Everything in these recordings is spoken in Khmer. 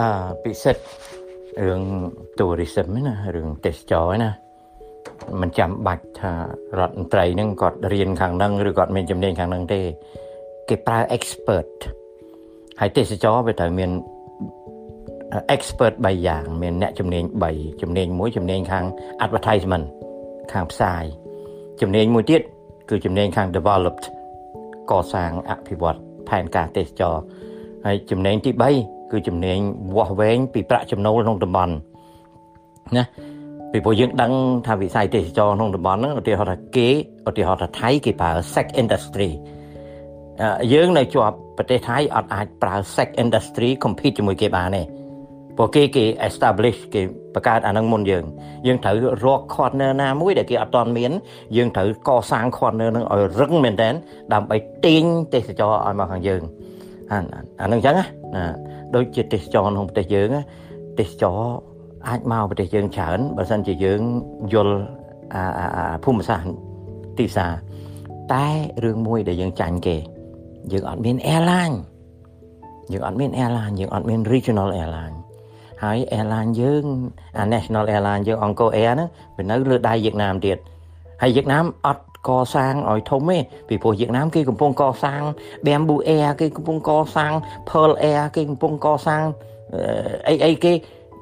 អឺពិសិដ្ឋរឿង tourism ណារឿងទេសចរណាមិនចាំបាច់ថារដ្ឋមន្ត្រីហ្នឹងគាត់រៀនខាងហ្នឹងឬគាត់មានជំនាញខាងហ្នឹងទេគេប្រើ expert ហើយទេសចរវាត្រូវមាន expert 3យ៉ាង មានអ្នកជំនាញ3ជំនាញមួយជំនាញខាង advertisement ខាងផ្សាយជំនាញមួយទៀតគឺជំនាញខាង developed កសាងអភិវឌ្ឍផែនការទេសចរហើយជំនាញទី3 គឺជំនាញវាស់វែងពីប្រាក់ចំណូលក្នុងតំបន់ណាពីព្រោះយើងដឹងថាវិស័យទេសចរក្នុងតំបន់ហ្នឹងឧទាហរណ៍ថាគេឧទាហរណ៍ថាថៃគេប្រើ sex industry យើងនៅជាប់ប្រទេសថៃអត់អាចប្រើ sex industry compete ជាមួយគេបានទេព្រោះគេគេ establish គេបង្កើតអានឹងមុនយើងយើងត្រូវរក corner ណាមួយដែលគេអត់ទាន់មានយើងត្រូវកសាង corner នឹងឲ្យរឹងមែនតើដើម្បីទាញទេសចរឲ្យមកខាងយើង អាអានឹងអញ្ចឹងណាដូចជាទេសចរក្នុងប្រទេសយើងទេសចរអាចមកប្រទេសយើងច្រើនបើសិនជាយើងយល់អាភូមិសាស្ត្រទីផ្សារតែរឿងមួយដែលយើងចាញ់គេ យើងអត់មាន airline យើងអត់មាន airline យើងអត់មាន regional airline ហើយ airline យើងអា national airline យើងអង្គរ air ហ្នឹងវានៅលើដៃវៀតណាមទៀតហើយវៀតណាមអត់ កសាងឲ្យធំទេពីព្រោះវៀតណាមគេកំពុងកសាង Bamboo Air គេកំពុងកសាង Pearl Air គេកំពុងកសាងអីអីគេ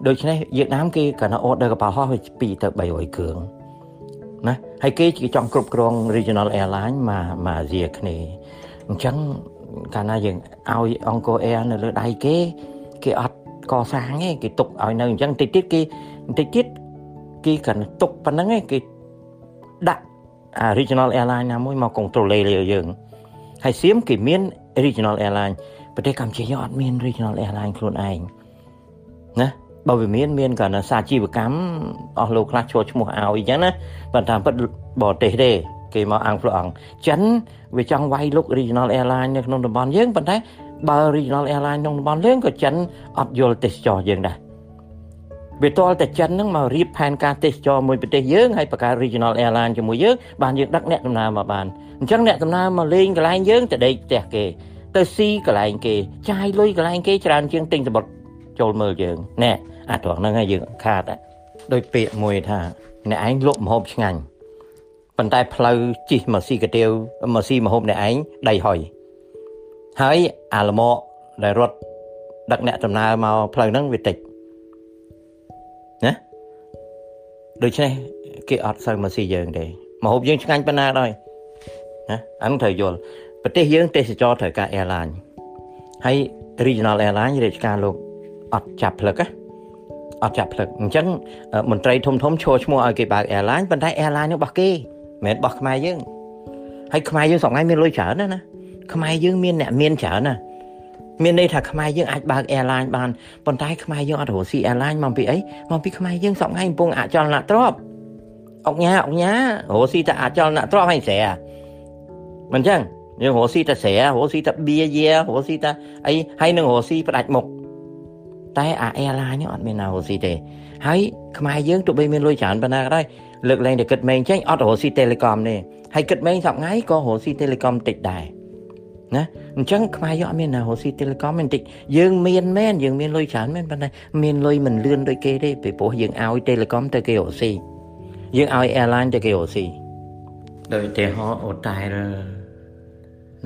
ដូច្នេះវៀតណាមគេកណ្ដា order កប៉ាល់ហោះ2ទៅ300គ្រឿងណាហើយគេចង់គ្រប់គ្រង regional airline មកមកអាស៊ីគ្នាអញ្ចឹងកាលណាយើងឲ្យអង្គរ Air នៅលើដៃគេគេអត់កសាងទេគេទុកឲ្យនៅអញ្ចឹងតិចទៀតគេតិចទៀតគេកាន់ទុកប៉ុណ្ណឹងឯងគេដាក់អា regional airline ណាមួយមក control លើយើងហើយសៀមគេមាន regional airline ប្រទេសកម្ពុជាយើងអត់មាន regional airline ខ្លួនឯងណាបើវាមានមានកាលណាសាជីវកម្មអស់លោកខ្លះឈរឈ្មោះឲ្យអញ្ចឹងណាប៉ុន្តែពិតបរទេសទេគេមកអង្គព្រោះអង្គចិនវាចង់វាយលុក regional airline នៅក្នុងតំបន់យើងប៉ុន្តែបើ regional airline ក្នុងតំបន់យើងក៏ចិនអត់យល់ទេសចរយើងដែរ វាតលតែចិនហ្នឹងមករៀបផែនការទេសចរមួយប្រទេសយើងហើយបង្កើត regional airline ជាមួយយើងបានយើងដឹកអ្នកដំណើរមកបានអញ្ចឹងអ្នកដំណើរមកលេងកន្លែងយើងទៅដេកផ្ទះគេ ទៅស៊ីកន្លែងគេចាយលុយកន្លែងគេច្រើនជាងទិញសម្បត្តិចូលមើលយើងណែអាត្រង់ហ្នឹងហើយយើងខាតដោយពាក្យមួយថាអ្នកឯងលក់ម្ហូបឆ្ងាញ់ប៉ុន្តែផ្លូវជិះមកស៊ីកាទៀវមកស៊ីម្ហូបអ្នកឯងដៃហុយហើយអាលមកដែលរត់ដឹកអ្នកដំណើរមកផ្លូវហ្នឹងវាតិច ដូច្នេះគេអត់សូវមកស៊ីយើងទេម្ហូបយើងឆ្ងាញ់ប៉ុណ្ណាដែរណាអានឹងត្រូវយល់ប្រទេសយើងទេសចរត្រូវការ airline ហើយ regional airline រាជការលោកអត់ចាប់ផ្លឹកណាអត់ចាប់ផ្លឹកអញ្ចឹងមន្ត្រីធំធំឈរឈ្មោះឲ្យគេបើក airline ប៉ុន្តែ airline នោះរបស់គេមិនមែនរបស់ខ្មែរយើងហើយខ្មែរយើងសប្ងៃមានលុយច្រើនណាស់ណាខ្មែរយើងមានអ្នកមានច្រើនណាស់ មានន័យថាខ្មែរយើងអាចបើក airline បានប៉ុន្តែខ្មែរយើងអត់រកស៊ី airline មកពីអីមកពីខ្មែរយើងសប្ងៃកំពុងអចលនទ្រព្យអុកញ៉ាអុកញ៉ារកស៊ីតែអចលនទ្រព្យហើយស្រែមិនចឹងយើងរកស៊ីតែស្រែរកស៊ីតែបៀយារកស៊ីតែអីហើយនឹងរកស៊ីផ្ដាច់មុខតែអា airline នេះអត់មានណារកស៊ីទេហើយខ្មែរយើងទោះបីមានលុយច្រើនប៉ុណ្ណាក៏ដោយលើកលែងតែគិតមែងចេញអត់រកស៊ី Telecom ទេហើយគិតមែងសប្ងៃក៏រកស៊ី Telecom តិចដែរ ណាអញ្ចឹងខ្មែរយើងអត់មានណារកស៊ី Telecom មិនតិចយើងមានមែនយើងមានលុយច្រើនមែនប៉ុន្តែមានលុយមិនលឿនដូចគេទេពីព្រោះយើងឲ្យ Telecom ទៅគេរកស៊ីយើងឲ្យ airline ទៅគេរកស៊ីដោយឧទាហរណ៍អូតែល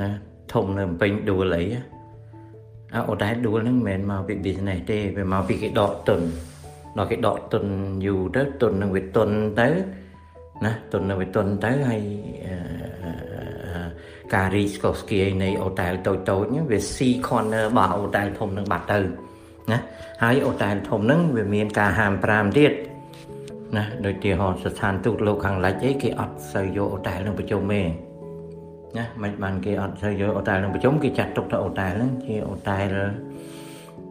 ណាធំនៅពេញដួលអីអាអូតែដួលហ្នឹងមិនមែនមកពី business ទេវាមកពីគេដកទុនដល់គេដកទុនយូរទៅទុននឹងវាទុនទៅណាទុននឹងវាទុនទៅហើយ ការរីស្កូស្គីនៃអូតែលតូចតូចហ្នឹងវា C corner របស់អូតែលធំនឹងបាត់ទៅណាហើយអូតែលធំហ្នឹងវាមានការហាម5ទៀតណាដូចទីហោស្ថានទូតលោកខាងលិចអីគេអត់សូវយកអូតែលនឹងប្រជុំទេណាមិនបានគេអត់សូវយកអូតែលនឹងប្រជុំគេចាត់ទុកថាអូតែលហ្នឹងជាអូតែល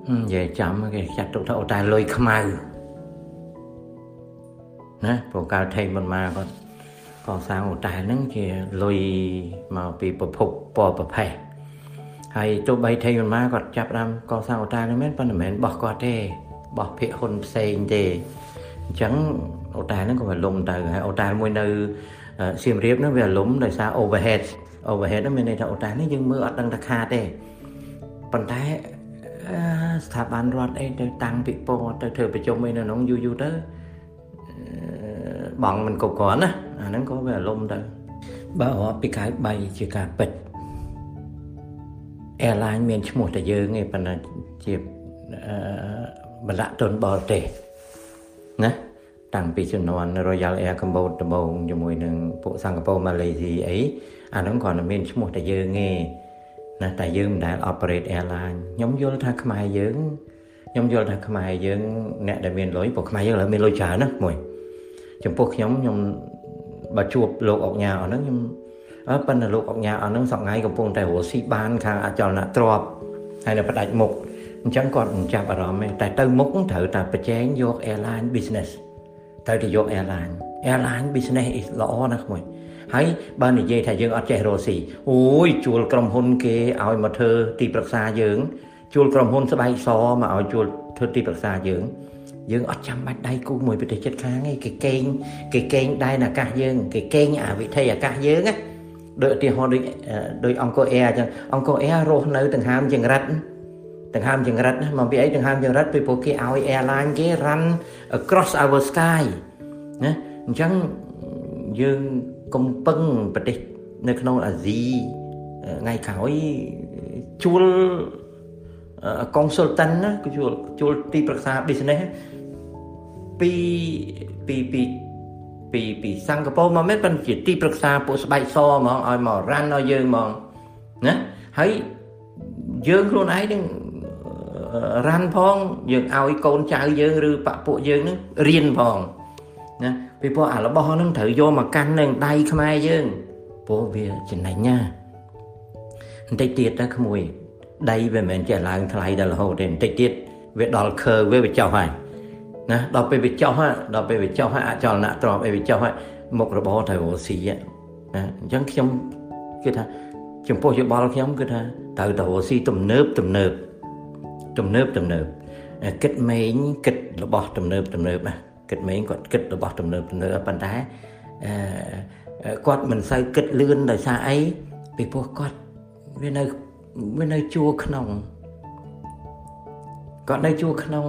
និយាយចាំគេចាត់ទុកថាអូតែលលុយខ្មៅណាព្រោះកាលថេមិនមកគាត់ក សាងអូតែលហ្នឹងជាលុយមកពីប្រភពពណ៌ប្រផេះហើយទោះបីថេមិនមកគាត់ចាប់ដើមកសាងអូតែលហ្នឹងមែនប៉ុន្តែមិនមែនបោះគាត់ទេបោះភាគហ៊ុនផ្សេងទេអញ្ចឹងអូតែលហ្នឹងក៏វាលំទៅហើយអូតែលមួយនៅសៀមរាបហ្នឹងវាលំដោយសារ overhead overhead ហ្នឹងមានន័យថាអូតែលនេះយើងមើលអត់ដឹងថាខាតទេប៉ុន្តែស្ថាប័នរដ្ឋអីទៅតាំងពិព័រណ៍ទៅធ្វើប្រជុំអីនៅក្នុងយូរយូរទៅបងមិនគ្រប់គ្រាន់ណា អាហ្នឹងក៏វាអារម្មណ៍ទៅបើរាប់ពីកាយ3ជាការពិត airline មានឈ្មោះតែយើងទេប៉ុន្តែជាបលៈទុនបរទេសណាតាំងពីជំនាន់ Royal Air Cambodia ដំបូងជាមួយនឹងពួកសិង្ហបុរីម៉ាឡេស៊ីអីអាហ្នឹងគ្រាន់តែមានឈ្មោះតែយើងទេណាតែយើងមិនដែល operate airline ខ្ញុំយល់ថាខ្មែរយើងខ្ញុំយល់ថាខ្មែរយើងអ្នកដែលមានលុយព្រោះខ្មែរយើងឥឡូវមានលុយច្រើនណាមួយចំពោះខ្ញុំខ្ញុំ បើជួបលោកអុកញ៉ាអស់ហ្នឹងខ្ញុំអើប៉ុន្តែលោកអុកញ៉ាអស់ហ្នឹងសប្ងៃកំពុងតែរស់ស៊ីបានខាងអចលនទ្រព្យហើយនៅផ្ដាច់មុខអញ្ចឹងគាត់មិនចាប់អារម្មណ៍ទេតែទៅមុខត្រូវតែប្រជែងយក airline business ត្រូវតែយក airline airline business ល្អណាស់មួយហើយបើនិយាយថាយើងអត់ចេះរស់ស៊ីអូយជួលក្រុមហ៊ុនគេឲ្យមកធ្វើទីប្រឹក្សាយើងជួលក្រុមហ៊ុនស្បែកសមកឲ្យជួលធ្វើទីប្រឹក្សាយើង យើងអត់ចាំបាច់ដៃគូមួយប្រទេសជិតខាងទេគេកេងគេកេងដែនអាកាសយើងគេកេងអាវិថីអាកាសយើងណាដូចឧទាហរណ៍ដូចដូចអង្គរអែអញ្ចឹងអង្គរអែរស់នៅដង្ហើមចង្រិតដង្ហើមចង្រិតណាមកពីអីដង្ហើមចង្រិតពីព្រោះគេឲ្យ airline គេ run across our sky ណាអញ្ចឹងយើងកំពឹងប្រទេសនៅក្នុងអាស៊ីថ្ងៃក្រោយជួល consultant ណាគឺជួលជួលទីប្រឹក្សា business ពីពីពីពីពីសិង្ហបុរីមកមែនប៉ុន្តែជាទីប្រឹក្សាពួកស្បែកសហ្មងឲ្យមករ៉ាន់ឲ្យយើងហ្មងណាហើយយើងខ្លួនឯងនឹងរ៉ាន់ផងយើងឲ្យកូនចៅយើងឬបពពួកយើងនឹងរៀនផងណាពីព្រោះអារបស់ហ្នឹងត្រូវយកមកកាន់នឹងដៃខ្មែរយើងព្រោះវាចំណេញណាបន្តិចទៀតទៅក្មួយដីវាមិនមែនចេះឡើងថ្លៃដល់រហូតទេបន្តិចទៀតវាដល់ curve វាវាចុះហើយ ណាដល់ពេលវាចុះដល់ពេលវាចុះហើយអចលនៈទ្របអីវាចុះហើយមុខរបរត្រូវរស៊ីណាអញ្ចឹងខ្ញុំគឺថាចំពោះយោបល់ខ្ញុំគឺថាត្រូវទៅរស៊ីទំនើបទំនើបទំនើបទំនើបគិតម៉េងគិតរបស់ទំនើបទំនើបណាគិតម៉េងគាត់គិតរបស់ទំនើបទំនើបប៉ុន្តែគាត់មិនសូវគិតលឿនដោយសារអីពីព្រោះគាត់វានៅវានៅជួរក្នុង គាត់នៅជួរក្នុង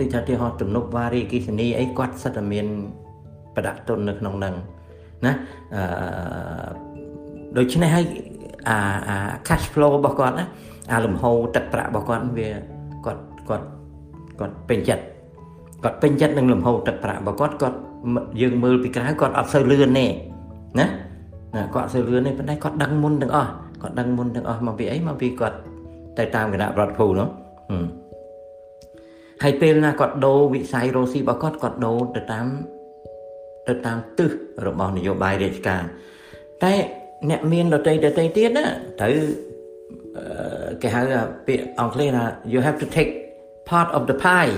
ដូចថាទីហោះទំនប់វារីគិសនីអីគាត់សិតតែមានប្រដាក់ទុននៅក្នុងហ្នឹងណាអឺដូច្នេះហើយអាអា cash flow របស់គាត់ណាអាលំហូរទឹកប្រាក់របស់គាត់វាគាត់គាត់គាត់ពេញចិត្តគាត់ពេញចិត្តនឹងលំហូរទឹកប្រាក់របស់គាត់គាត់យើងមើលពីក្រៅគាត់អត់សូវលឿនទេណាណាគាត់អត់សូវលឿនទេប៉ុន្តែគាត់ដឹងមុនទាំងអស់គាត់ដឹងមុនទាំងអស់មកពីអីមកពីគាត់ទៅតាមគណៈរដ្ឋភូនោះហើ យពេលណាគាត់ដូរវិស័យរស់ស៊ីរបស់គាត់គាត់ដូរទៅតាមទៅតាមទិសរបស់នយោបាយរាជការតែអ្នកមានដតីដតីទៀតណាត្រូវគេហៅពាក្យអង់គ្លេសថា you have to take part of the pie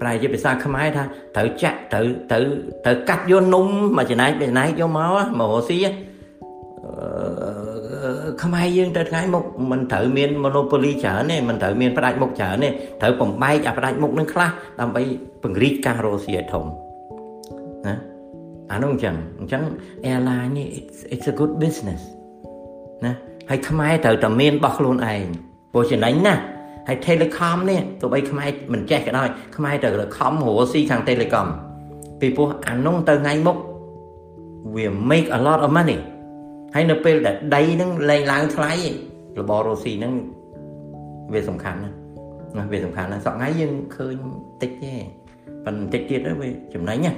ប្រែជាភាសាខ្មែរថាត្រូវចាក់ត្រូវត្រូវត្រូវកាត់យកនំមួយចំណែកមួយចំណែកយកមកមករស់ស៊ី ខ្មែរយើងទៅថ្ងៃមុខមិនត្រូវមាន monopoly ច្រើនទេមិនត្រូវមានផ្ដាច់មុខច្រើនទេត្រូវបំបែកអាផ្ដាច់មុខនឹងខ្លះដើម្បីពង្រីកការរស់ស៊ីឲ្យធំណាអានោះអញ្ចឹងអញ្ចឹង airline នេះ it's a good business ណាហើយខ្មែរត្រូវតែមានរបស់ខ្លួនឯងព្រោះចំណេញណាហើយ telecom នេះទោះបីខ្មែរមិនចេះក៏ដោយខ្មែរត្រូវខំរស់ស៊ីខាង telecom ពីព្រោះអានោះទៅថ្ងៃមុខវា make a lot of money ហើយនៅពេលដែលដីហ្នឹងលែងឡើងថ្លៃរបររស់ស៊ីហ្នឹងវាសំខាន់ណាណាវាសំខាន់ណាសក់ថ្ងៃយើងឃើញតិចទេប៉ុន្តែតិចទៀតទៅវាចំណេញណា